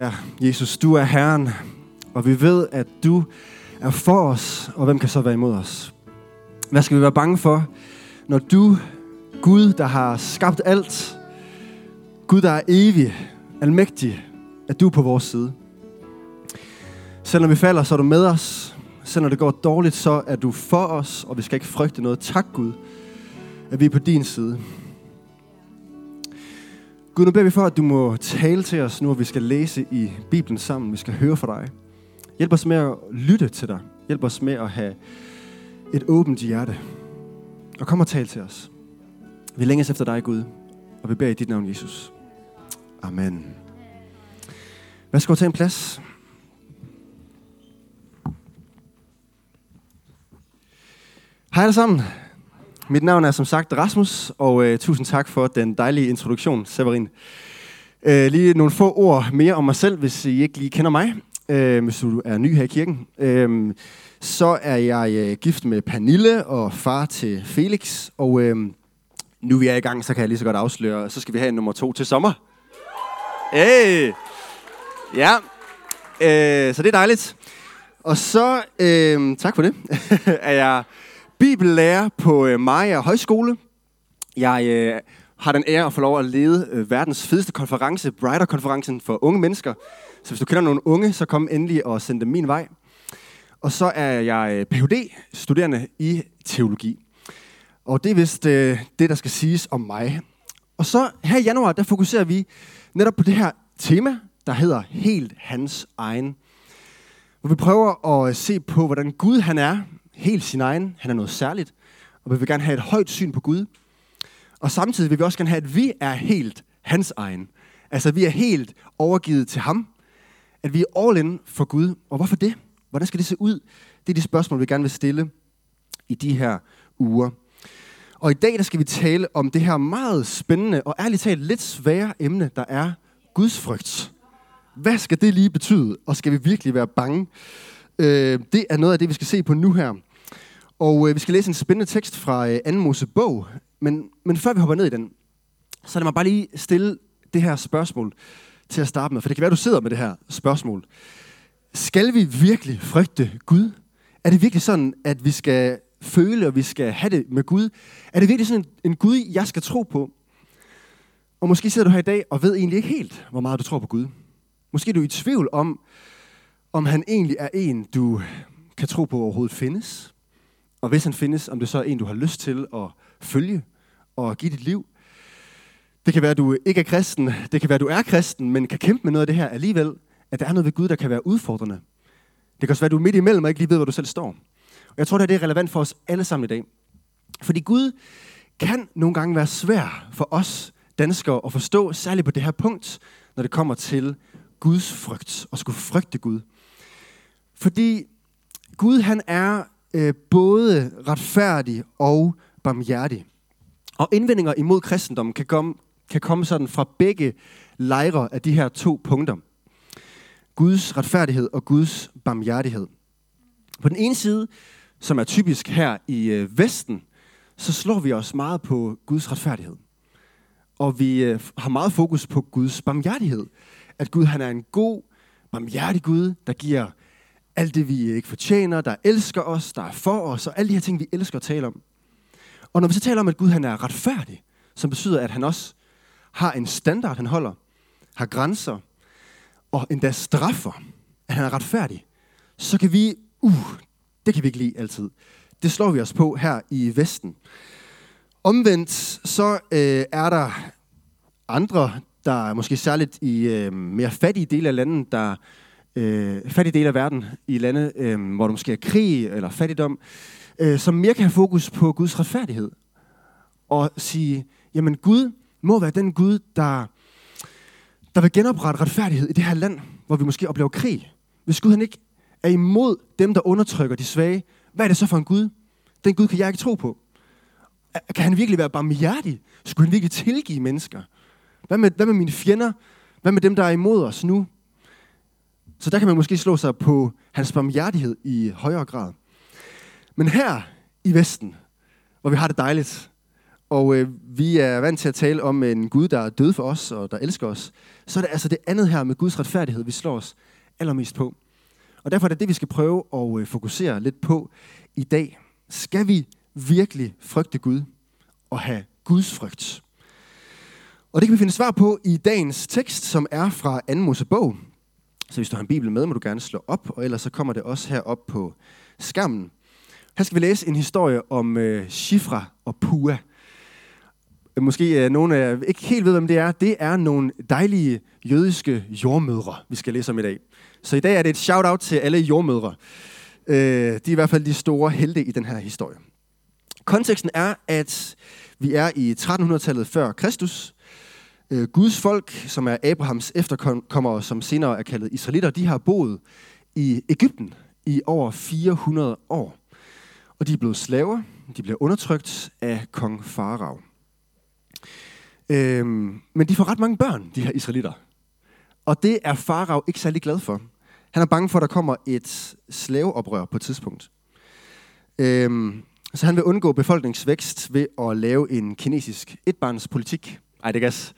Ja, Jesus, du er Herren, og vi ved, at du er for os, og hvem kan så være imod os? Hvad skal vi være bange for, når du, Gud, der har skabt alt, Gud, der er evig, almægtig, at du er på vores side? Selvom vi falder, så er du med os. Selvom det går dårligt, så er du for os, og vi skal ikke frygte noget. Tak, Gud, at vi er på din side. Gud, nu beder vi for, at du må tale til os nu, og vi skal læse i Bibelen sammen. Vi skal høre fra dig. Hjælp os med at lytte til dig. Hjælp os med at have et åbent hjerte. Og kom og tal til os. Vi længes efter dig, Gud, og vi beder i dit navn, Jesus. Amen. Værsgo tage en plads. Hej alle sammen. Mit navn er som sagt Rasmus, og øh, tusind tak for den dejlige introduktion, Severin. Øh, lige nogle få ord mere om mig selv, hvis I ikke lige kender mig. Øh, hvis du er ny her i kirken. Øh, så er jeg øh, gift med Pernille og far til Felix. Og øh, nu vi er i gang, så kan jeg lige så godt afsløre, så skal vi have en nummer to til sommer. Hey! Ja, øh, så det er dejligt. Og så, øh, tak for det, er jeg bibellærer på øh, Maja Højskole. Jeg øh, har den ære at få lov at lede øh, verdens fedeste konference, Brighter-konferencen for unge mennesker. Så hvis du kender nogle unge, så kom endelig og send dem min vej. Og så er jeg øh, Ph.D.-studerende i teologi. Og det er vist øh, det, der skal siges om mig. Og så her i januar, der fokuserer vi netop på det her tema, der hedder Helt Hans Egen. Hvor vi prøver at se på, hvordan Gud han er, helt sin egen. Han er noget særligt. Og vi vil gerne have et højt syn på Gud. Og samtidig vil vi også gerne have, at vi er helt hans egen. Altså, vi er helt overgivet til ham. At vi er all in for Gud. Og hvorfor det? Hvordan skal det se ud? Det er de spørgsmål, vi gerne vil stille i de her uger. Og i dag der skal vi tale om det her meget spændende og ærligt talt lidt svære emne, der er Guds frygt. Hvad skal det lige betyde? Og skal vi virkelig være bange? Øh, det er noget af det, vi skal se på nu her. Og øh, vi skal læse en spændende tekst fra øh, 2. Mosebog. Men, men før vi hopper ned i den, så lad mig bare lige stille det her spørgsmål til at starte med. For det kan være, du sidder med det her spørgsmål. Skal vi virkelig frygte Gud? Er det virkelig sådan, at vi skal føle, og vi skal have det med Gud? Er det virkelig sådan en, en Gud, jeg skal tro på? Og måske sidder du her i dag og ved egentlig ikke helt, hvor meget du tror på Gud. Måske er du i tvivl om, om han egentlig er en, du kan tro på overhovedet findes. Og hvis han findes, om det så er en, du har lyst til at følge og give dit liv. Det kan være, at du ikke er kristen. Det kan være, at du er kristen, men kan kæmpe med noget af det her alligevel. At der er noget ved Gud, der kan være udfordrende. Det kan også være, at du er midt imellem og ikke lige ved, hvor du selv står. Og jeg tror, det er relevant for os alle sammen i dag. Fordi Gud kan nogle gange være svær for os danskere at forstå, særligt på det her punkt, når det kommer til Guds frygt og skulle frygte Gud. Fordi Gud han er øh, både retfærdig og barmhjertig. Og indvendinger imod kristendommen kan komme, kan komme sådan fra begge lejre af de her to punkter. Guds retfærdighed og Guds barmhjertighed. På den ene side, som er typisk her i øh, Vesten, så slår vi os meget på Guds retfærdighed. Og vi øh, har meget fokus på Guds barmhjertighed. At Gud han er en god, barmhjertig Gud, der giver alt det, vi ikke fortjener, der elsker os, der er for os, og alle de her ting, vi elsker at tale om. Og når vi så taler om, at Gud han er retfærdig, som betyder, at han også har en standard, han holder, har grænser, og endda straffer, at han er retfærdig, så kan vi, uh, det kan vi ikke lide altid. Det slår vi os på her i Vesten. Omvendt så øh, er der andre, der måske særligt i øh, mere fattige dele af landet, der øh, fattige dele af verden, i lande, øh, hvor der måske er krig eller fattigdom, øh, som mere kan have fokus på Guds retfærdighed. Og sige, jamen Gud må være den Gud, der, der vil genoprette retfærdighed i det her land, hvor vi måske oplever krig. Hvis Gud han ikke er imod dem, der undertrykker de svage, hvad er det så for en Gud? Den Gud kan jeg ikke tro på. Kan han virkelig være barmhjertig? Skulle han virkelig tilgive mennesker? Hvad med, hvad med mine fjender? Hvad med dem, der er imod os nu? Så der kan man måske slå sig på hans barmhjertighed i højere grad. Men her i Vesten, hvor vi har det dejligt, og øh, vi er vant til at tale om en Gud, der er død for os og der elsker os, så er det altså det andet her med Guds retfærdighed, vi slår os allermest på. Og derfor er det det, vi skal prøve at øh, fokusere lidt på i dag. Skal vi virkelig frygte Gud og have Guds frygt? Og det kan vi finde svar på i dagens tekst, som er fra 2. Mosebog. Så hvis du har en bibel med, må du gerne slå op, og ellers så kommer det også herop på skærmen. Her skal vi læse en historie om øh, Shifra og Pua. Øh, måske øh, nogen af jer ikke helt ved, hvem det er. Det er nogle dejlige jødiske jordmødre, vi skal læse om i dag. Så i dag er det et shout-out til alle jordmødre. Øh, de er i hvert fald de store helte i den her historie. Konteksten er, at vi er i 1300-tallet før Kristus. Øh, Guds folk, som er Abrahams efterkommere, som senere er kaldet israelitter, de har boet i Ægypten i over 400 år. Og de er blevet slaver. De bliver undertrykt af kong Farao. Øhm, men de får ret mange børn, de her israelitter. Og det er Farao ikke særlig glad for. Han er bange for, at der kommer et slaveoprør på et tidspunkt. Øhm, så han vil undgå befolkningsvækst ved at lave en kinesisk etbarnspolitik. Ej, det er gas.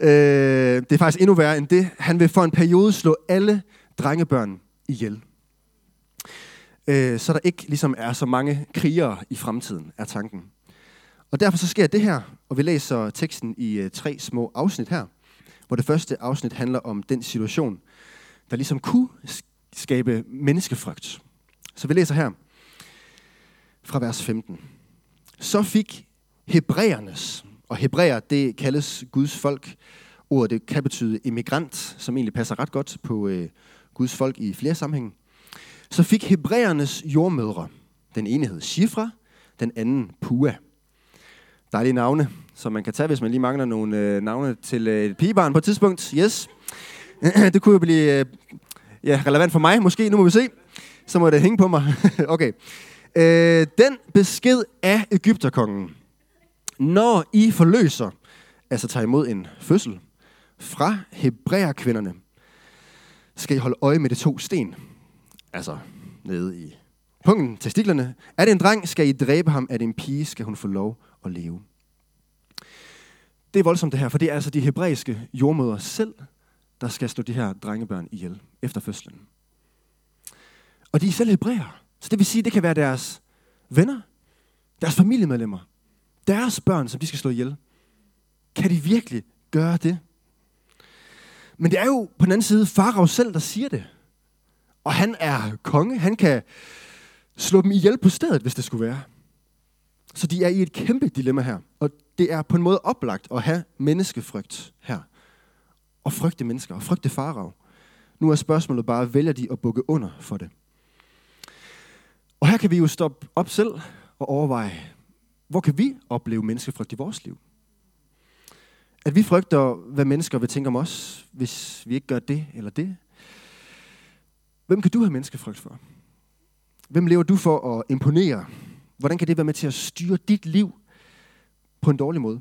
Øh, det er faktisk endnu værre end det. Han vil for en periode slå alle drengebørn ihjel. Øh, så der ikke ligesom er så mange krigere i fremtiden, er tanken. Og derfor så sker det her, og vi læser teksten i øh, tre små afsnit her, hvor det første afsnit handler om den situation, der ligesom kunne skabe menneskefrygt. Så vi læser her fra vers 15. Så fik hebræernes, og hebræer det kaldes Guds folk, ordet det kan betyde immigrant, som egentlig passer ret godt på øh, Guds folk i flere sammenhænge. Så fik hebræernes jordmødre, den ene hed Shifra, den anden Pua. Dejlige navne, som man kan tage, hvis man lige mangler nogle øh, navne til øh, et pigebarn på et tidspunkt. Yes. det kunne jo blive øh, ja, relevant for mig, måske. Nu må vi se. Så må det hænge på mig. okay. Øh, den besked af Ægypterkongen. Når I forløser, altså tager imod en fødsel, fra hebræerkvinderne, skal I holde øje med de to sten. Altså nede i punkten, testiklerne. Er det en dreng, skal I dræbe ham. Er det en pige, skal hun få lov at leve. Det er voldsomt det her, for det er altså de hebraiske jordmøder selv, der skal stå de her drengebørn ihjel efter fødslen. Og de er selv hebræer. Så det vil sige, at det kan være deres venner, deres familiemedlemmer, deres børn, som de skal slå ihjel. Kan de virkelig gøre det? Men det er jo på den anden side Farao selv, der siger det. Og han er konge. Han kan slå dem ihjel på stedet, hvis det skulle være. Så de er i et kæmpe dilemma her. Og det er på en måde oplagt at have menneskefrygt her. Og frygte mennesker, og frygte farag. Nu er spørgsmålet bare, vælger de at bukke under for det? Og her kan vi jo stoppe op selv og overveje, hvor kan vi opleve menneskefrygt i vores liv? At vi frygter, hvad mennesker vil tænke om os, hvis vi ikke gør det eller det. Hvem kan du have menneskefrygt for? Hvem lever du for at imponere? Hvordan kan det være med til at styre dit liv på en dårlig måde?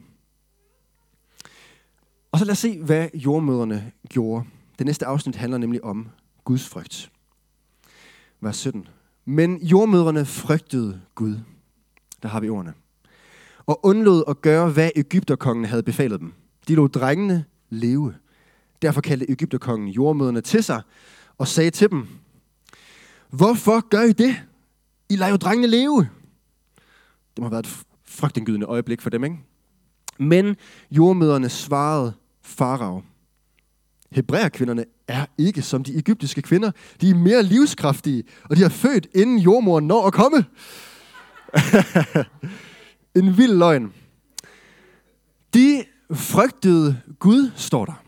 Og så lad os se, hvad jordmøderne gjorde. Det næste afsnit handler nemlig om Guds frygt. Vers 17. Men jordmøderne frygtede Gud. Der har vi ordene. Og undlod at gøre, hvad Ægypterkongen havde befalet dem. De lod drengene leve. Derfor kaldte Ægypterkongen jordmøderne til sig og sagde til dem, Hvorfor gør I det? I lader jo drengene leve. Det må have været et frygtindgydende øjeblik for dem, ikke? Men jordmøderne svarede Farao. Hebræerkvinderne er ikke som de egyptiske kvinder. De er mere livskraftige, og de har født inden jordmoren når at komme. en vild løgn. De frygtede Gud, står der.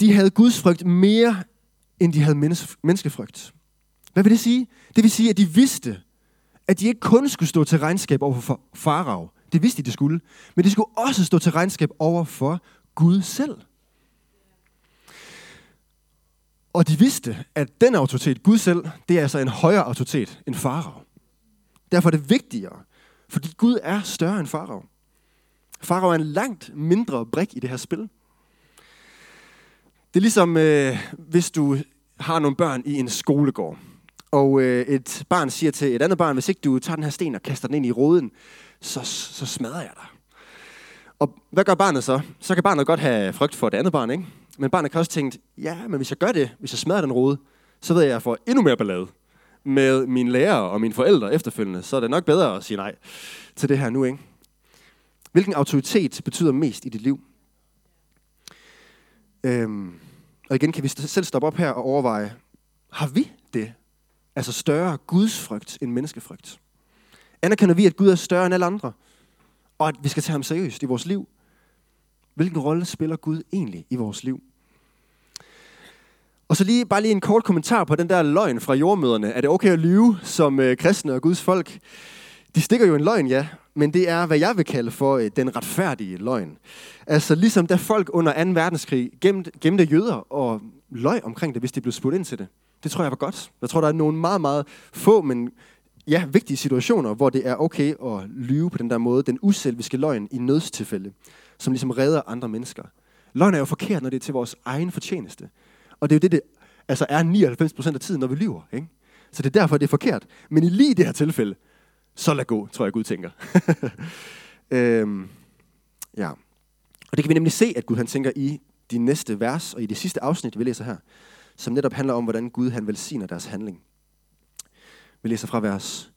De havde Guds frygt mere, end de havde menneskefrygt. Hvad vil det sige? Det vil sige, at de vidste, at de ikke kun skulle stå til regnskab over for farao. Det vidste de, de skulle. Men de skulle også stå til regnskab over for Gud selv. Og de vidste, at den autoritet, Gud selv, det er altså en højere autoritet end farao. Derfor er det vigtigere, fordi Gud er større end farao. Farao er en langt mindre brik i det her spil. Det er ligesom, øh, hvis du har nogle børn i en skolegård, Og øh, et barn siger til et andet barn, hvis ikke du tager den her sten og kaster den ind i roden, så, så smadrer jeg dig. Og hvad gør barnet så? Så kan barnet godt have frygt for det andet barn, ikke? Men barnet kan også tænke, ja, men hvis jeg gør det, hvis jeg smadrer den rode, så ved jeg, at jeg får endnu mere ballade med mine lærere og mine forældre efterfølgende. Så er det nok bedre at sige nej til det her nu, ikke? Hvilken autoritet betyder mest i dit liv? Øhm, og igen kan vi selv stoppe op her og overveje, har vi det? Altså større gudsfrygt end menneskefrygt? Anerkender vi, at Gud er større end alle andre? Og at vi skal tage ham seriøst i vores liv? Hvilken rolle spiller Gud egentlig i vores liv? Og så lige, bare lige en kort kommentar på den der løgn fra jordmøderne. Er det okay at lyve som øh, kristne og Guds folk? De stikker jo en løgn, ja, men det er, hvad jeg vil kalde for øh, den retfærdige løgn. Altså ligesom da folk under 2. verdenskrig gemte, gemte jøder og løg omkring det, hvis de blev spurgt ind til det. Det tror jeg var godt. Jeg tror, der er nogle meget, meget få, men ja, vigtige situationer, hvor det er okay at lyve på den der måde. Den uselviske løgn i nødstilfælde, som ligesom redder andre mennesker. Løgn er jo forkert, når det er til vores egen fortjeneste. Og det er jo det, det altså er 99% af tiden, når vi lyver. Ikke? Så det er derfor, det er forkert. Men i lige det her tilfælde, så lad gå, tror jeg, Gud tænker. øhm, ja. Og det kan vi nemlig se, at Gud han tænker i de næste vers og i det sidste afsnit, vi læser her, som netop handler om, hvordan Gud han velsigner deres handling. Vi læser fra vers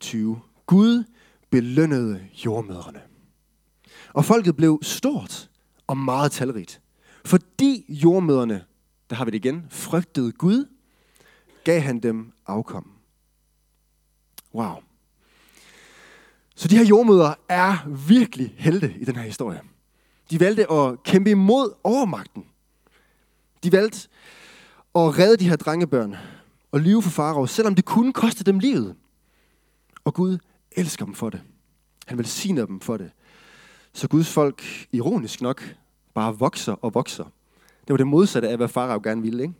20. Gud belønnede jordmødrene. Og folket blev stort og meget talrigt. Fordi jordmøderne, der har vi det igen, frygtede Gud, gav han dem afkom. Wow. Så de her jordmøder er virkelig helte i den her historie. De valgte at kæmpe imod overmagten. De valgte at redde de her drengebørn og lyve for farao, selvom det kunne koste dem livet. Og Gud elsker dem for det. Han velsigner dem for det. Så Guds folk, ironisk nok, bare vokser og vokser. Det var det modsatte af, hvad Farag gerne ville. Ikke?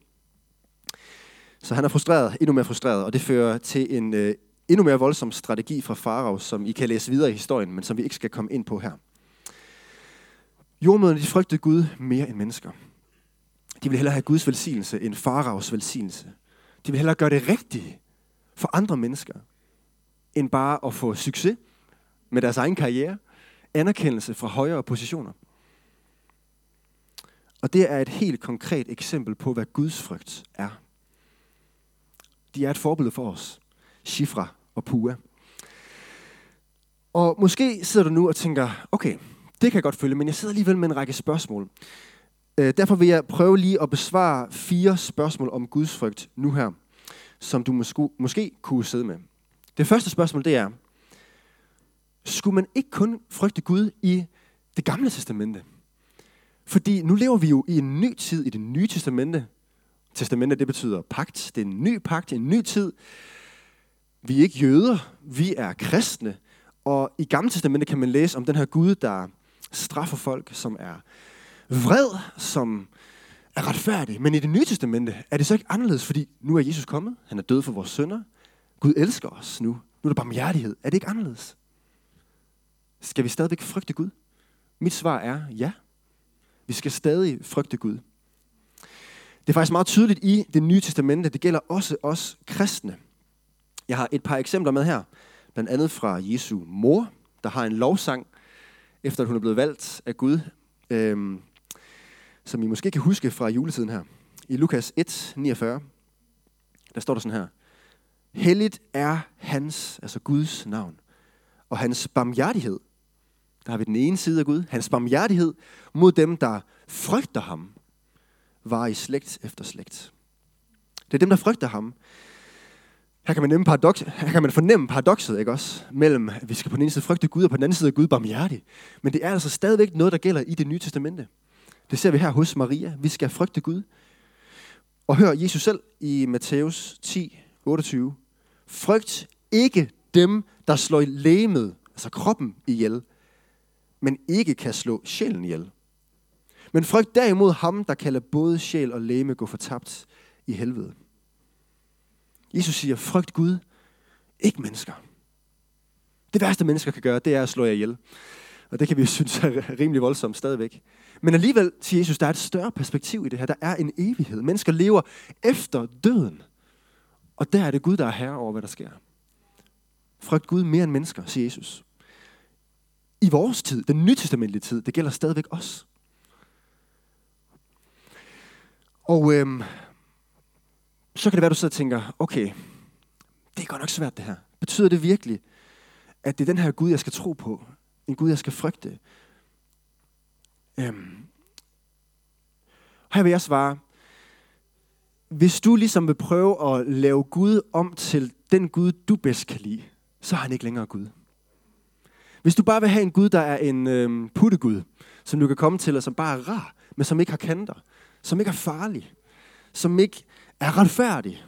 Så han er frustreret, endnu mere frustreret, og det fører til en øh, endnu mere voldsom strategi fra Farag, som I kan læse videre i historien, men som vi ikke skal komme ind på her. Jordmøderne de frygtede Gud mere end mennesker. De ville hellere have Guds velsignelse end faraos velsignelse. De ville hellere gøre det rigtige for andre mennesker, end bare at få succes med deres egen karriere, anerkendelse fra højere positioner. Og det er et helt konkret eksempel på, hvad Guds frygt er. De er et forbillede for os. Shifra og Pua. Og måske sidder du nu og tænker, okay, det kan jeg godt følge, men jeg sidder alligevel med en række spørgsmål. Øh, derfor vil jeg prøve lige at besvare fire spørgsmål om Guds frygt nu her, som du måske, måske kunne sidde med. Det første spørgsmål, det er, skulle man ikke kun frygte Gud i det gamle testamente? Fordi nu lever vi jo i en ny tid i det nye testamente. Testamente, det betyder pagt. Det er en ny pagt, en ny tid. Vi er ikke jøder, vi er kristne. Og i Gamle Testamente kan man læse om den her Gud, der straffer folk, som er vred, som er retfærdig. Men i det nye testamente er det så ikke anderledes, fordi nu er Jesus kommet. Han er død for vores sønder. Gud elsker os nu. Nu er der barmhjertighed. Er det ikke anderledes? Skal vi stadigvæk frygte Gud? Mit svar er ja. Vi skal stadig frygte Gud. Det er faktisk meget tydeligt i det nye testamente. Det gælder også os kristne. Jeg har et par eksempler med her. Blandt andet fra Jesu mor, der har en lovsang, efter at hun er blevet valgt af Gud. Øhm, som I måske kan huske fra juletiden her. I Lukas 1, 49, der står der sådan her. Helligt er hans, altså Guds navn, og hans barmhjertighed. Der har vi den ene side af Gud. Hans barmhjertighed mod dem, der frygter ham, var i slægt efter slægt. Det er dem, der frygter ham. Her kan man, nemme paradox, her kan man fornemme paradokset, ikke også? Mellem, at vi skal på den ene side frygte Gud, og på den anden side Gud barmhjertig. Men det er altså stadigvæk noget, der gælder i det nye testamente. Det ser vi her hos Maria. Vi skal frygte Gud. Og hør Jesus selv i Matthæus 10, 28. Frygt ikke dem, der slår lægemet, altså kroppen ihjel, men ikke kan slå sjælen ihjel. Men frygt derimod ham, der kalder både sjæl og læme gå fortabt i helvede. Jesus siger, frygt Gud, ikke mennesker. Det værste mennesker kan gøre, det er at slå jer ihjel. Og det kan vi jo synes er rimelig voldsomt stadigvæk. Men alligevel, siger Jesus, der er et større perspektiv i det her. Der er en evighed. Mennesker lever efter døden. Og der er det Gud, der er herre over, hvad der sker. Frygt Gud mere end mennesker, siger Jesus. I vores tid, den nytestamentlige tid, det gælder stadigvæk os. Og øhm, så kan det være, du sidder og tænker, okay, det er godt nok svært det her. Betyder det virkelig, at det er den her Gud, jeg skal tro på? En Gud, jeg skal frygte? Øhm, her vil jeg svare, hvis du ligesom vil prøve at lave Gud om til den Gud, du bedst kan lide, så er han ikke længere Gud. Hvis du bare vil have en Gud, der er en øh, puttegud, som du kan komme til, og som bare er rar, men som ikke har kanter, som ikke er farlig, som ikke er retfærdig,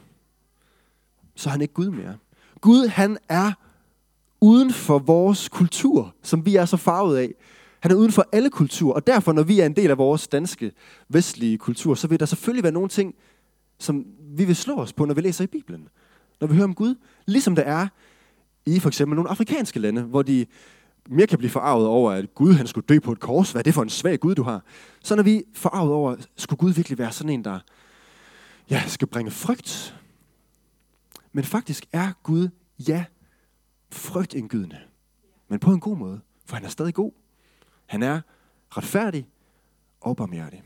så er han ikke Gud mere. Gud, han er uden for vores kultur, som vi er så farvet af. Han er uden for alle kulturer, og derfor, når vi er en del af vores danske, vestlige kultur, så vil der selvfølgelig være nogle ting, som vi vil slå os på, når vi læser i Bibelen. Når vi hører om Gud. Ligesom der er i for eksempel nogle afrikanske lande, hvor de mere kan blive forarvet over, at Gud han skulle dø på et kors. Hvad er det for en svag Gud, du har? Så når vi forarvet over, skulle Gud virkelig være sådan en, der ja, skal bringe frygt. Men faktisk er Gud, ja, frygtindgydende. Men på en god måde, for han er stadig god. Han er retfærdig og barmhjertig.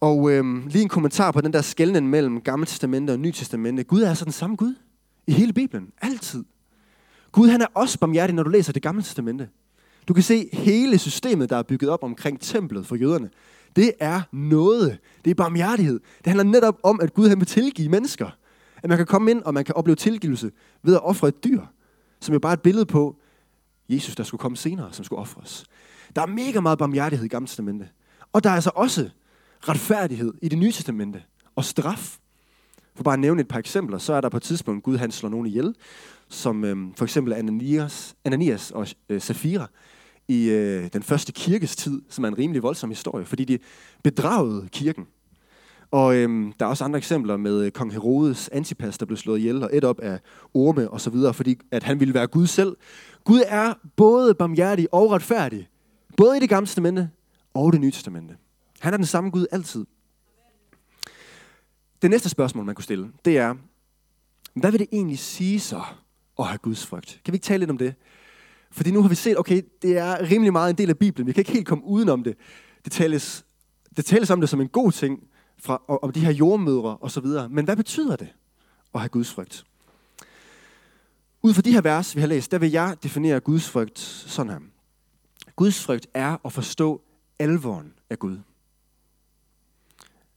Og øhm, lige en kommentar på den der skældning mellem Gamle Testamente og Nye Testamente. Gud er altså den samme Gud i hele Bibelen. Altid. Gud han er også barmhjertig, når du læser det Gamle Testamente. Du kan se hele systemet, der er bygget op omkring templet for jøderne. Det er noget. Det er barmhjertighed. Det handler netop om, at Gud han vil tilgive mennesker. At man kan komme ind, og man kan opleve tilgivelse ved at ofre et dyr. Som jo bare er et billede på Jesus, der skulle komme senere, som skulle ofres. Der er mega meget barmhjertighed i Gamle Testamente. Og der er altså også retfærdighed i det nye testamente. Og straf. For bare at nævne et par eksempler, så er der på et tidspunkt, Gud han slår nogen ihjel, som øh, for eksempel Ananias, Ananias og øh, Safira i øh, den første kirkes tid, som er en rimelig voldsom historie, fordi de bedragede kirken. Og øhm, der er også andre eksempler med øh, kong Herodes Antipas, der blev slået ihjel og et op af orme og så videre, fordi at han ville være Gud selv. Gud er både barmhjertig og retfærdig, både i det gamle testamente og det nye testamente. Han er den samme Gud altid. Det næste spørgsmål, man kunne stille, det er, hvad vil det egentlig sige så at have Guds frygt? Kan vi ikke tale lidt om det? Fordi nu har vi set, okay, det er rimelig meget en del af Bibelen. Vi kan ikke helt komme udenom det. Det tales, det tales om det som en god ting, fra, om de her jordmødre og så videre. Men hvad betyder det at have Guds frygt? Ud fra de her vers, vi har læst, der vil jeg definere Guds frygt sådan her. Guds frygt er at forstå alvoren af Gud.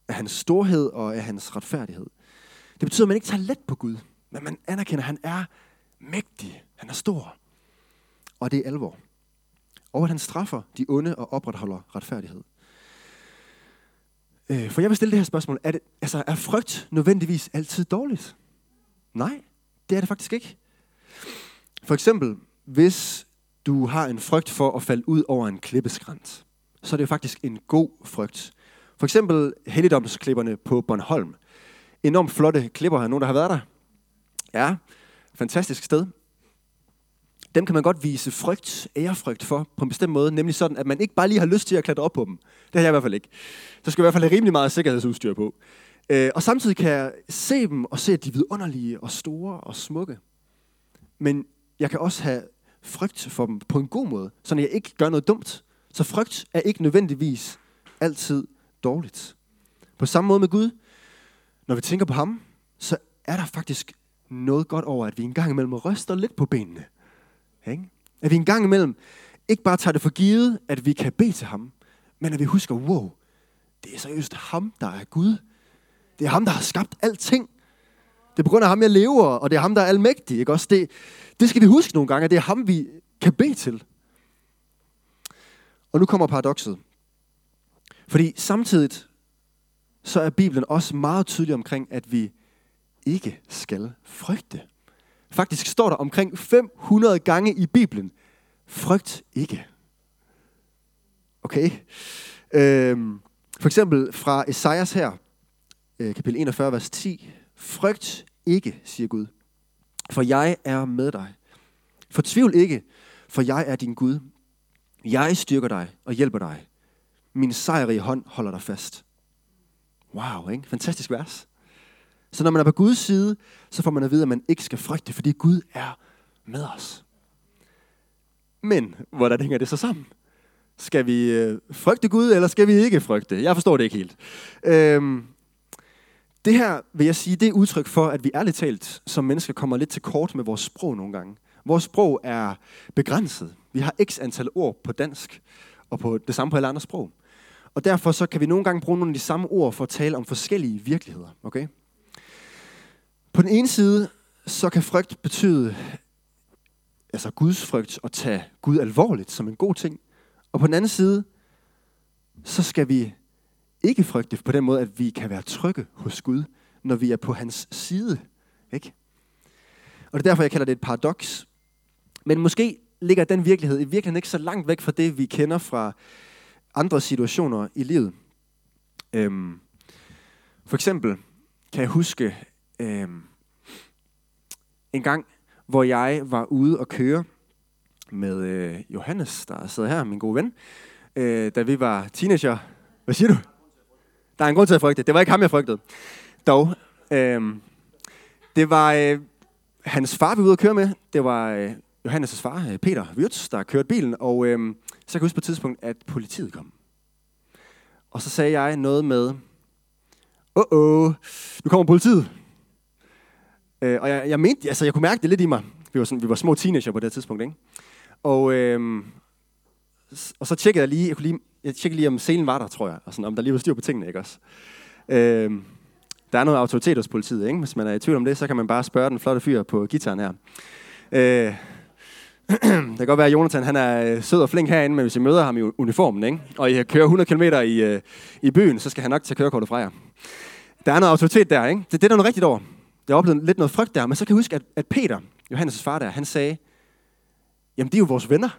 Af hans storhed og af hans retfærdighed. Det betyder, at man ikke tager let på Gud, men man anerkender, at han er mægtig. Han er stor. Og det er alvor. Og at han straffer de onde og opretholder retfærdighed. Øh, for jeg vil stille det her spørgsmål. Er, det, altså, er frygt nødvendigvis altid dårligt? Nej, det er det faktisk ikke. For eksempel, hvis du har en frygt for at falde ud over en klippeskrant, så er det jo faktisk en god frygt. For eksempel helligdomsklipperne på Bornholm. Enormt flotte klipper. Har nogen, der har været der? Ja, fantastisk sted dem kan man godt vise frygt, ærefrygt for på en bestemt måde, nemlig sådan, at man ikke bare lige har lyst til at klatre op på dem. Det har jeg i hvert fald ikke. Så skal jeg i hvert fald have rimelig meget sikkerhedsudstyr på. Øh, og samtidig kan jeg se dem og se, at de er vidunderlige og store og smukke. Men jeg kan også have frygt for dem på en god måde, så jeg ikke gør noget dumt. Så frygt er ikke nødvendigvis altid dårligt. På samme måde med Gud, når vi tænker på ham, så er der faktisk noget godt over, at vi engang imellem ryster lidt på benene. Ikke? At vi en gang imellem ikke bare tager det for givet, at vi kan bede til ham, men at vi husker, wow, det er seriøst ham, der er Gud. Det er ham, der har skabt alting. Det er på grund af ham, jeg lever, og det er ham, der er almægtig. Ikke? Også det, det skal vi huske nogle gange, at det er ham, vi kan bede til. Og nu kommer paradokset. Fordi samtidig så er Bibelen også meget tydelig omkring, at vi ikke skal frygte. Faktisk står der omkring 500 gange i Bibelen, frygt ikke. Okay? Øhm, for eksempel fra Esajas her, øh, kapitel 41, vers 10. Frygt ikke, siger Gud, for jeg er med dig. Fortvivl ikke, for jeg er din Gud. Jeg styrker dig og hjælper dig. Min sejrige hånd holder dig fast. Wow, ikke? Fantastisk vers. Så når man er på Guds side, så får man at vide, at man ikke skal frygte, fordi Gud er med os. Men hvordan hænger det så sammen? Skal vi øh, frygte Gud, eller skal vi ikke frygte? Jeg forstår det ikke helt. Øhm, det her, vil jeg sige, det er udtryk for, at vi ærligt talt som mennesker kommer lidt til kort med vores sprog nogle gange. Vores sprog er begrænset. Vi har x antal ord på dansk, og på det samme på alle andre sprog. Og derfor så kan vi nogle gange bruge nogle af de samme ord for at tale om forskellige virkeligheder. Okay? På den ene side, så kan frygt betyde altså Guds frygt og tage Gud alvorligt som en god ting. Og på den anden side, så skal vi ikke frygte på den måde, at vi kan være trygge hos Gud, når vi er på hans side. Ikke? Og det er derfor, jeg kalder det et paradoks. Men måske ligger den virkelighed i virkeligheden ikke så langt væk fra det, vi kender fra andre situationer i livet. Øhm, for eksempel kan jeg huske øhm, en gang, hvor jeg var ude og køre med øh, Johannes, der sidder her, min gode ven, øh, da vi var teenager. Hvad siger du? Der er en grund til at frygte. Det var ikke ham, jeg frygtede. Dog. Øh, det var øh, hans far, vi var ude at køre med. Det var øh, Johannes' far, øh, Peter Wirtz, der kørte bilen. Og øh, så kan jeg huske på et tidspunkt, at politiet kom. Og så sagde jeg noget med, åh, oh, nu kommer politiet. Øh, og jeg, jeg mente, altså jeg kunne mærke det lidt i mig. Vi var, sådan, vi var små teenager på det tidspunkt, ikke? Og, øh, og så tjekkede jeg lige, jeg, kunne lige, jeg tjekkede lige, om selen var der, tror jeg, og sådan, om der lige var styr på tingene, ikke også? Øh, der er noget autoritet hos politiet, ikke? Hvis man er i tvivl om det, så kan man bare spørge den flotte fyr på gitaren her. Øh, det kan godt være, at Jonathan han er øh, sød og flink herinde, men hvis I møder ham i uniformen, ikke? og I kører 100 km i, øh, i byen, så skal han nok tage kørekortet fra jer. Der er noget autoritet der, ikke? Det, det er der noget rigtigt over. Jeg oplevede lidt noget frygt der, men så kan jeg huske, at, at Peter, Johannes' far der, han sagde, jamen de er jo vores venner.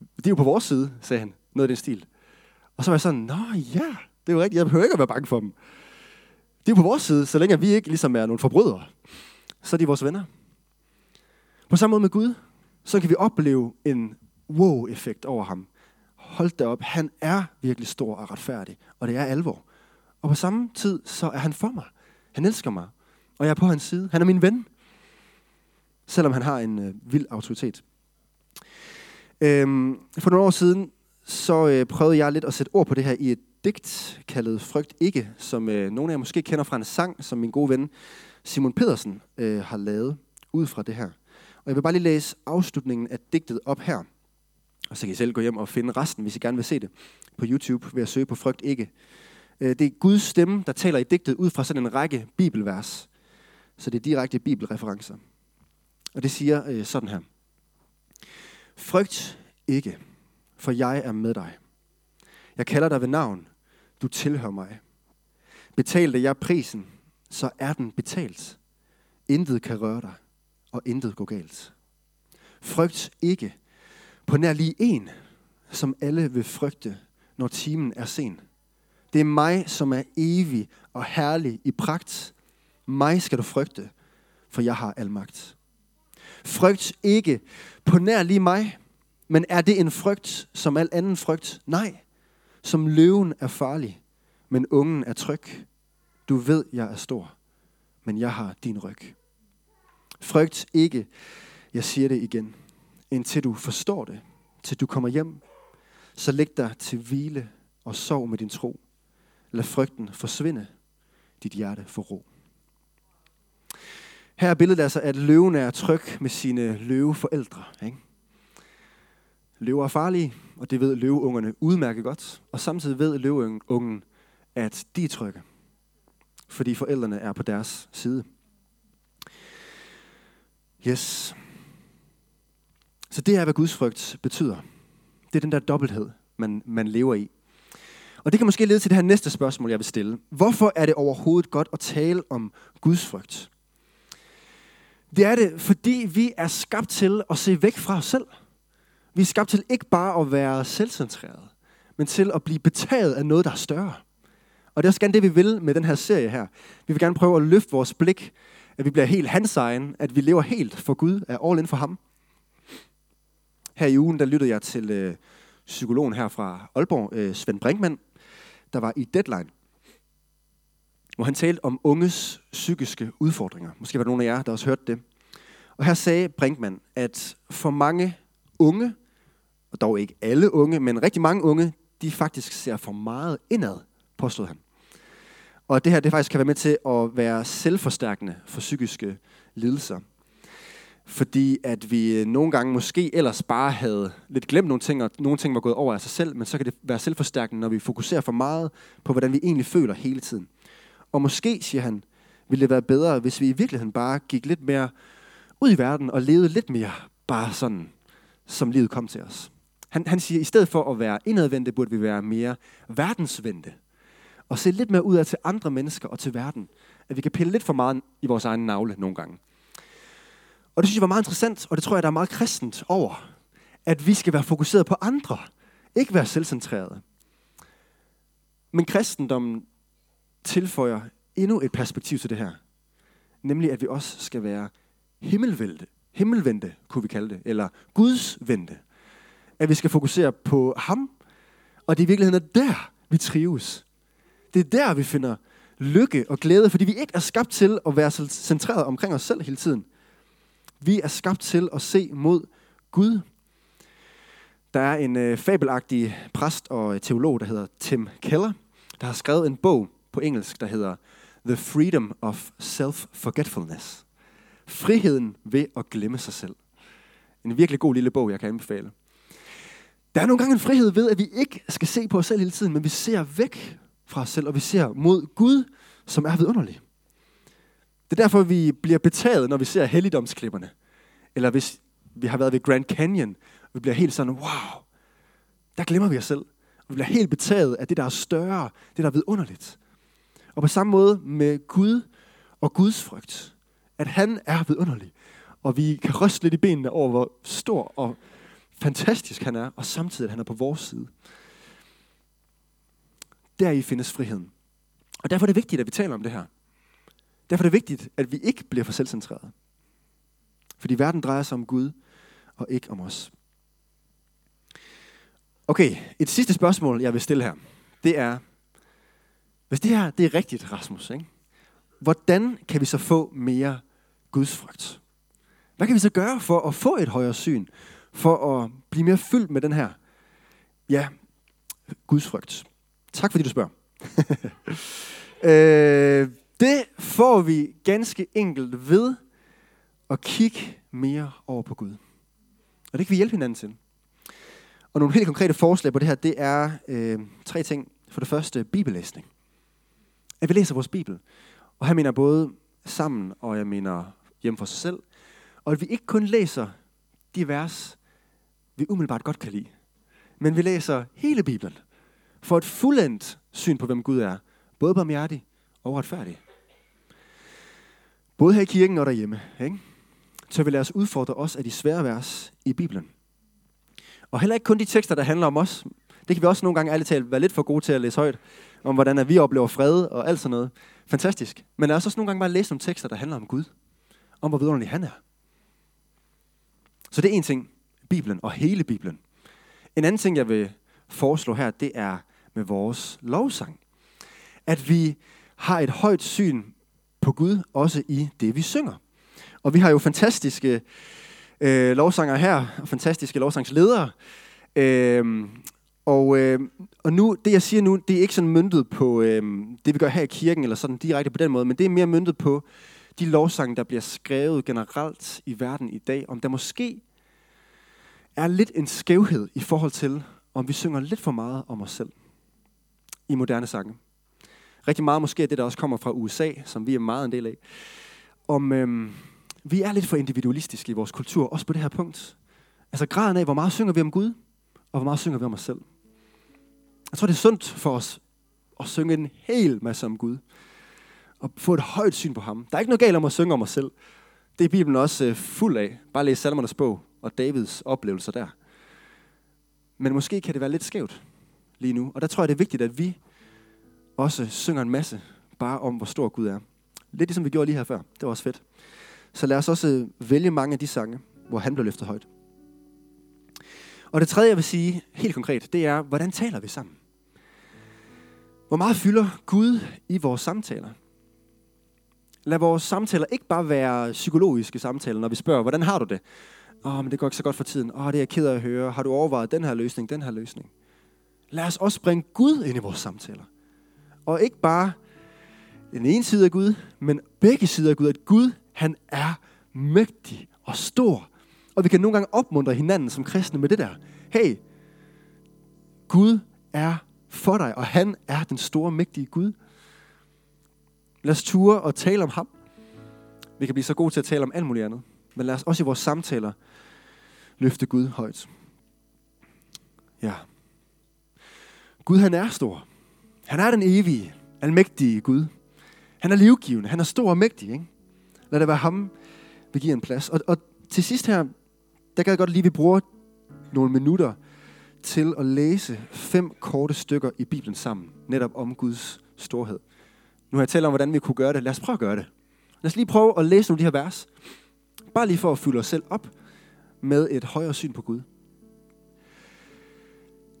De er jo på vores side, sagde han. Noget af den stil. Og så var jeg sådan, nå ja, det er jo rigtigt, jeg behøver ikke at være bange for dem. De er på vores side, så længe vi ikke ligesom er nogle forbrydere. Så er de vores venner. På samme måde med Gud, så kan vi opleve en wow-effekt over ham. Hold da op, han er virkelig stor og retfærdig, og det er alvor. Og på samme tid, så er han for mig. Han elsker mig, og jeg er på hans side. Han er min ven, selvom han har en øh, vild autoritet. Øhm, for nogle år siden, så øh, prøvede jeg lidt at sætte ord på det her i et digt kaldet Frygt ikke, som øh, nogle af jer måske kender fra en sang, som min gode ven Simon Pedersen øh, har lavet ud fra det her. Og jeg vil bare lige læse afslutningen af digtet op her. Og så kan I selv gå hjem og finde resten, hvis I gerne vil se det på YouTube ved at søge på Frygt ikke. Øh, det er Guds stemme, der taler i digtet ud fra sådan en række bibelvers. Så det er direkte bibelreferencer. Og det siger øh, sådan her. Frygt ikke, for jeg er med dig. Jeg kalder dig ved navn. Du tilhører mig. Betalte jeg prisen, så er den betalt. Intet kan røre dig, og intet går galt. Frygt ikke på nær lige en, som alle vil frygte, når timen er sen. Det er mig, som er evig og herlig i pragt. Mig skal du frygte, for jeg har al magt. Frygt ikke på nær lige mig, men er det en frygt som al anden frygt? Nej. Som løven er farlig, men ungen er tryg. Du ved, jeg er stor, men jeg har din ryg. Frygt ikke, jeg siger det igen, indtil du forstår det, til du kommer hjem. Så læg dig til hvile og sov med din tro. Lad frygten forsvinde, dit hjerte for ro. Her er billedet altså, at løven er tryg med sine løveforældre. Ikke? Løver er farlige, og det ved løveungerne udmærket godt. Og samtidig ved løveungen, at de er trygge, fordi forældrene er på deres side. Yes. Så det er, hvad Guds frygt betyder. Det er den der dobbelthed, man, man lever i. Og det kan måske lede til det her næste spørgsmål, jeg vil stille. Hvorfor er det overhovedet godt at tale om Guds frygt? Det er det, fordi vi er skabt til at se væk fra os selv. Vi er skabt til ikke bare at være selvcentreret, men til at blive betaget af noget, der er større. Og det er også gerne det, vi vil med den her serie her. Vi vil gerne prøve at løfte vores blik, at vi bliver helt hans egen, at vi lever helt for Gud, er all in for ham. Her i ugen, der lyttede jeg til øh, psykologen her fra Aalborg, øh, Svend Brinkmann, der var i Deadline hvor han talte om unges psykiske udfordringer. Måske var der nogle af jer, der også hørte det. Og her sagde Brinkmann, at for mange unge, og dog ikke alle unge, men rigtig mange unge, de faktisk ser for meget indad, påstod han. Og det her, det faktisk kan være med til at være selvforstærkende for psykiske lidelser. Fordi at vi øh, nogle gange måske ellers bare havde lidt glemt nogle ting, og nogle ting var gået over af sig selv, men så kan det være selvforstærkende, når vi fokuserer for meget på, hvordan vi egentlig føler hele tiden. Og måske, siger han, ville det være bedre, hvis vi i virkeligheden bare gik lidt mere ud i verden og levede lidt mere bare sådan, som livet kom til os. Han, han siger, at i stedet for at være indadvendte, burde vi være mere verdensvendte. Og se lidt mere ud af til andre mennesker og til verden. At vi kan pille lidt for meget i vores egen navle nogle gange. Og det synes jeg var meget interessant, og det tror jeg, der er meget kristent over. At vi skal være fokuseret på andre. Ikke være selvcentrerede. Men kristendommen tilføjer endnu et perspektiv til det her. Nemlig, at vi også skal være himmelvendte, himmelvendte kunne vi kalde det, eller gudsvendte. At vi skal fokusere på ham, og det er i virkeligheden er der, vi trives. Det er der, vi finder lykke og glæde, fordi vi ikke er skabt til at være centreret omkring os selv hele tiden. Vi er skabt til at se mod Gud. Der er en øh, fabelagtig præst og øh, teolog, der hedder Tim Keller, der har skrevet en bog på engelsk, der hedder The Freedom of Self-Forgetfulness. Friheden ved at glemme sig selv. En virkelig god lille bog, jeg kan anbefale. Der er nogle gange en frihed ved, at vi ikke skal se på os selv hele tiden, men vi ser væk fra os selv, og vi ser mod Gud, som er vidunderlig. Det er derfor, vi bliver betaget, når vi ser helligdomsklipperne. Eller hvis vi har været ved Grand Canyon, og vi bliver helt sådan, wow, der glemmer vi os selv. Og vi bliver helt betaget af det, der er større, det, der er vidunderligt. Og på samme måde med Gud og Guds frygt. At han er vidunderlig. Og vi kan ryste lidt i benene over, hvor stor og fantastisk han er, og samtidig at han er på vores side. Der i findes friheden. Og derfor er det vigtigt, at vi taler om det her. Derfor er det vigtigt, at vi ikke bliver for selvcentreret. Fordi verden drejer sig om Gud, og ikke om os. Okay, et sidste spørgsmål, jeg vil stille her, det er, hvis det her det er rigtigt, Rasmus, ikke? hvordan kan vi så få mere gudsfrygt? Hvad kan vi så gøre for at få et højere syn? For at blive mere fyldt med den her, ja, gudsfrygt? Tak fordi du spørger. øh, det får vi ganske enkelt ved at kigge mere over på Gud. Og det kan vi hjælpe hinanden til. Og nogle helt konkrete forslag på det her, det er øh, tre ting. For det første, bibellæsning. At vi læser vores bibel. Og her mener jeg både sammen, og jeg mener hjem for sig selv. Og at vi ikke kun læser de vers, vi umiddelbart godt kan lide. Men vi læser hele Bibelen. For et fuldendt syn på, hvem Gud er. Både barmhjertig og retfærdig. Både her i kirken og derhjemme. Ikke? Så vi lader os udfordre os af de svære vers i Bibelen. Og heller ikke kun de tekster, der handler om os. Det kan vi også nogle gange ærligt talt være lidt for gode til at læse højt. Om hvordan at vi oplever fred og alt sådan noget. Fantastisk. Men lad os også nogle gange bare læse nogle tekster, der handler om Gud. Om hvor vidunderlig han er. Så det er en ting. Bibelen og hele Bibelen. En anden ting, jeg vil foreslå her, det er med vores lovsang. At vi har et højt syn på Gud, også i det, vi synger. Og vi har jo fantastiske øh, lovsanger her, og fantastiske lovsangsledere. Øh, og, øh, og nu, det jeg siger nu, det er ikke sådan myndet på øh, det, vi gør her i kirken, eller sådan direkte på den måde, men det er mere myndet på de lovsange, der bliver skrevet generelt i verden i dag, om der måske er lidt en skævhed i forhold til, om vi synger lidt for meget om os selv i moderne sange. Rigtig meget måske er det, der også kommer fra USA, som vi er meget en del af. Om øhm, vi er lidt for individualistiske i vores kultur, også på det her punkt. Altså graden af, hvor meget synger vi om Gud, og hvor meget synger vi om os selv. Jeg tror, det er sundt for os at synge en hel masse om Gud. Og få et højt syn på ham. Der er ikke noget galt om at synge om os selv. Det er Bibelen også øh, fuld af. Bare læs salmernes bog og Davids oplevelser der. Men måske kan det være lidt skævt lige nu. Og der tror jeg, det er vigtigt, at vi også synger en masse bare om, hvor stor Gud er. Lidt ligesom vi gjorde lige her før. Det var også fedt. Så lad os også øh, vælge mange af de sange, hvor han blev løftet højt. Og det tredje, jeg vil sige helt konkret, det er, hvordan taler vi sammen? Hvor meget fylder Gud i vores samtaler? Lad vores samtaler ikke bare være psykologiske samtaler, når vi spørger, hvordan har du det? Åh, oh, men det går ikke så godt for tiden. Åh, oh, det er jeg ked af at høre. Har du overvejet den her løsning, den her løsning? Lad os også bringe Gud ind i vores samtaler. Og ikke bare den ene side af Gud, men begge sider af Gud. At Gud, han er mægtig og stor. Og vi kan nogle gange opmuntre hinanden som kristne med det der. Hey, Gud er for dig, og han er den store, mægtige Gud. Lad os ture og tale om ham. Vi kan blive så gode til at tale om alt muligt andet. Men lad os også i vores samtaler løfte Gud højt. Ja. Gud han er stor. Han er den evige, almægtige Gud. Han er livgivende. Han er stor og mægtig. Ikke? Lad det være ham, vi giver en plads. Og, og til sidst her, der kan jeg godt lige, at vi bruger nogle minutter til at læse fem korte stykker i Bibelen sammen. Netop om Guds storhed. Nu har jeg talt om, hvordan vi kunne gøre det. Lad os prøve at gøre det. Lad os lige prøve at læse nogle af de her vers. Bare lige for at fylde os selv op med et højere syn på Gud.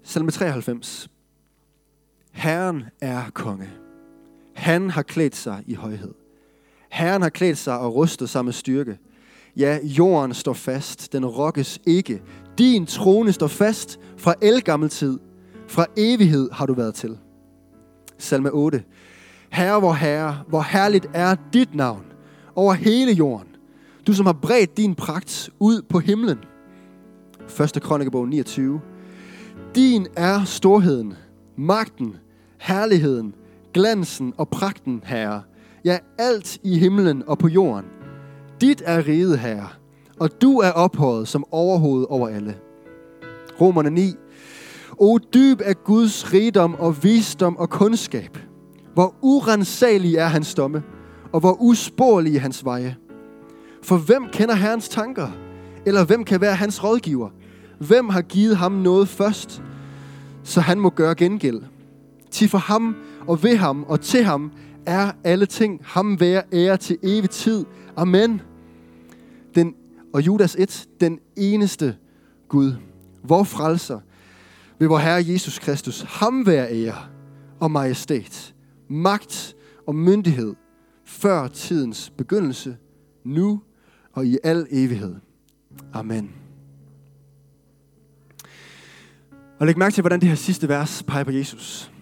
Salme 93. Herren er konge. Han har klædt sig i højhed. Herren har klædt sig og rustet sig med styrke. Ja, jorden står fast, den rokkes ikke. Din trone står fast fra elgammel tid. Fra evighed har du været til. Salme 8. Herre, hvor herre, hvor herligt er dit navn over hele jorden. Du som har bredt din pragt ud på himlen. 1. Krønikebog 29. Din er storheden, magten, herligheden, glansen og pragten, Herre. Ja, alt i himlen og på jorden. Dit er riget, Herre, og du er ophøjet som overhoved over alle. Romerne 9. O dyb er Guds rigdom og visdom og kundskab. Hvor urensagelige er hans domme, og hvor usporlige hans veje. For hvem kender Herrens tanker? Eller hvem kan være hans rådgiver? Hvem har givet ham noget først, så han må gøre gengæld? Til for ham og ved ham og til ham er alle ting ham være ære til evig tid. Amen. Den, og Judas 1, den eneste Gud, vor frelser, ved vor Herre Jesus Kristus, ham være ære og majestæt, magt og myndighed, før tidens begyndelse, nu og i al evighed. Amen. Og læg mærke til, hvordan det her sidste vers peger på Jesus.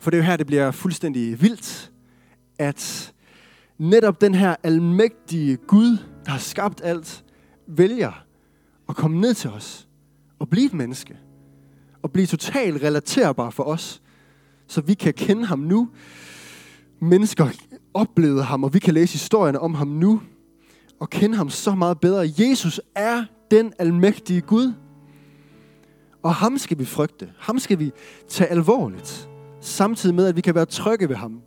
For det er jo her, det bliver fuldstændig vildt, at netop den her almægtige Gud, der har skabt alt, vælger at komme ned til os og blive et menneske. Og blive totalt relaterbar for os, så vi kan kende ham nu. Mennesker oplevede ham, og vi kan læse historierne om ham nu, og kende ham så meget bedre. Jesus er den almægtige Gud. Og ham skal vi frygte. Ham skal vi tage alvorligt. Samtidig med, at vi kan være trygge ved ham.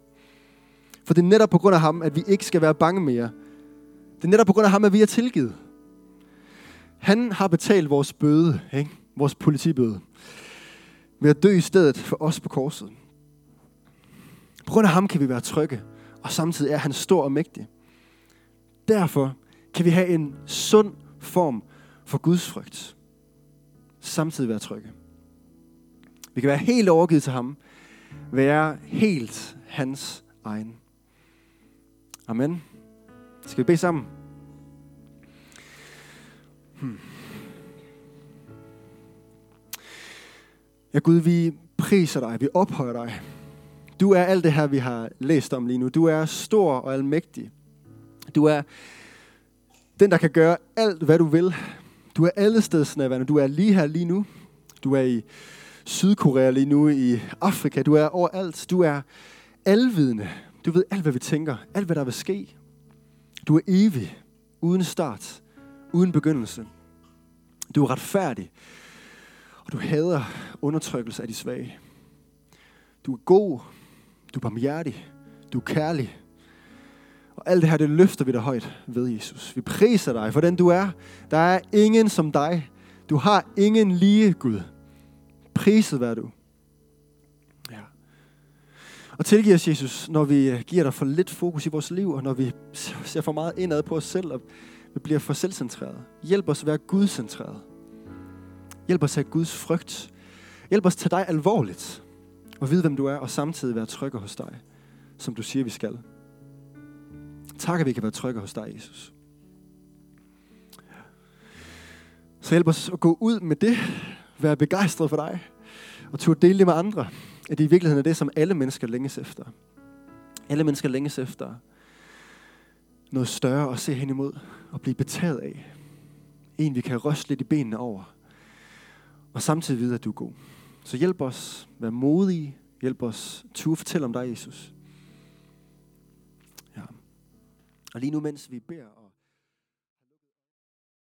For det er netop på grund af ham, at vi ikke skal være bange mere. Det er netop på grund af ham, at vi er tilgivet. Han har betalt vores bøde, ikke? vores politibøde, ved at dø i stedet for os på korset. På grund af ham kan vi være trygge, og samtidig er han stor og mægtig. Derfor kan vi have en sund form for Guds frygt. Samtidig være trygge. Vi kan være helt overgivet til ham. Være helt hans egen. Amen. Skal vi bede sammen? Hmm. Ja Gud, vi priser dig, vi ophøjer dig. Du er alt det her, vi har læst om lige nu. Du er stor og almægtig. Du er den, der kan gøre alt, hvad du vil. Du er alle stedsnærværende. Du er lige her lige nu. Du er i Sydkorea lige nu, i Afrika. Du er overalt. Du er alvidende. Du ved alt, hvad vi tænker. Alt, hvad der vil ske. Du er evig. Uden start. Uden begyndelse. Du er retfærdig. Og du hader undertrykkelse af de svage. Du er god. Du er barmhjertig. Du er kærlig. Og alt det her, det løfter vi dig højt ved, Jesus. Vi priser dig for den du er. Der er ingen som dig. Du har ingen lige, Gud. Priset vær du. Ja. Og tilgiv os, Jesus, når vi giver dig for lidt fokus i vores liv, og når vi ser for meget indad på os selv, og vi bliver for selvcentreret. Hjælp os at være Gud-centreret. Hjælp os at have Guds frygt. Hjælp os at tage dig alvorligt, og vide, hvem du er, og samtidig være trygge hos dig, som du siger, vi skal. Tak, at vi kan være trygge hos dig, Jesus. Så hjælp os at gå ud med det, være begejstret for dig, og turde dele det med andre, at det i virkeligheden er det, som alle mennesker længes efter. Alle mennesker længes efter noget større at se hen imod og blive betaget af. En, vi kan ryste lidt i benene over, og samtidig vide, at du er god. Så hjælp os, vær modige, hjælp os, turde fortælle om dig, Jesus. Ja. Og lige nu, mens vi beder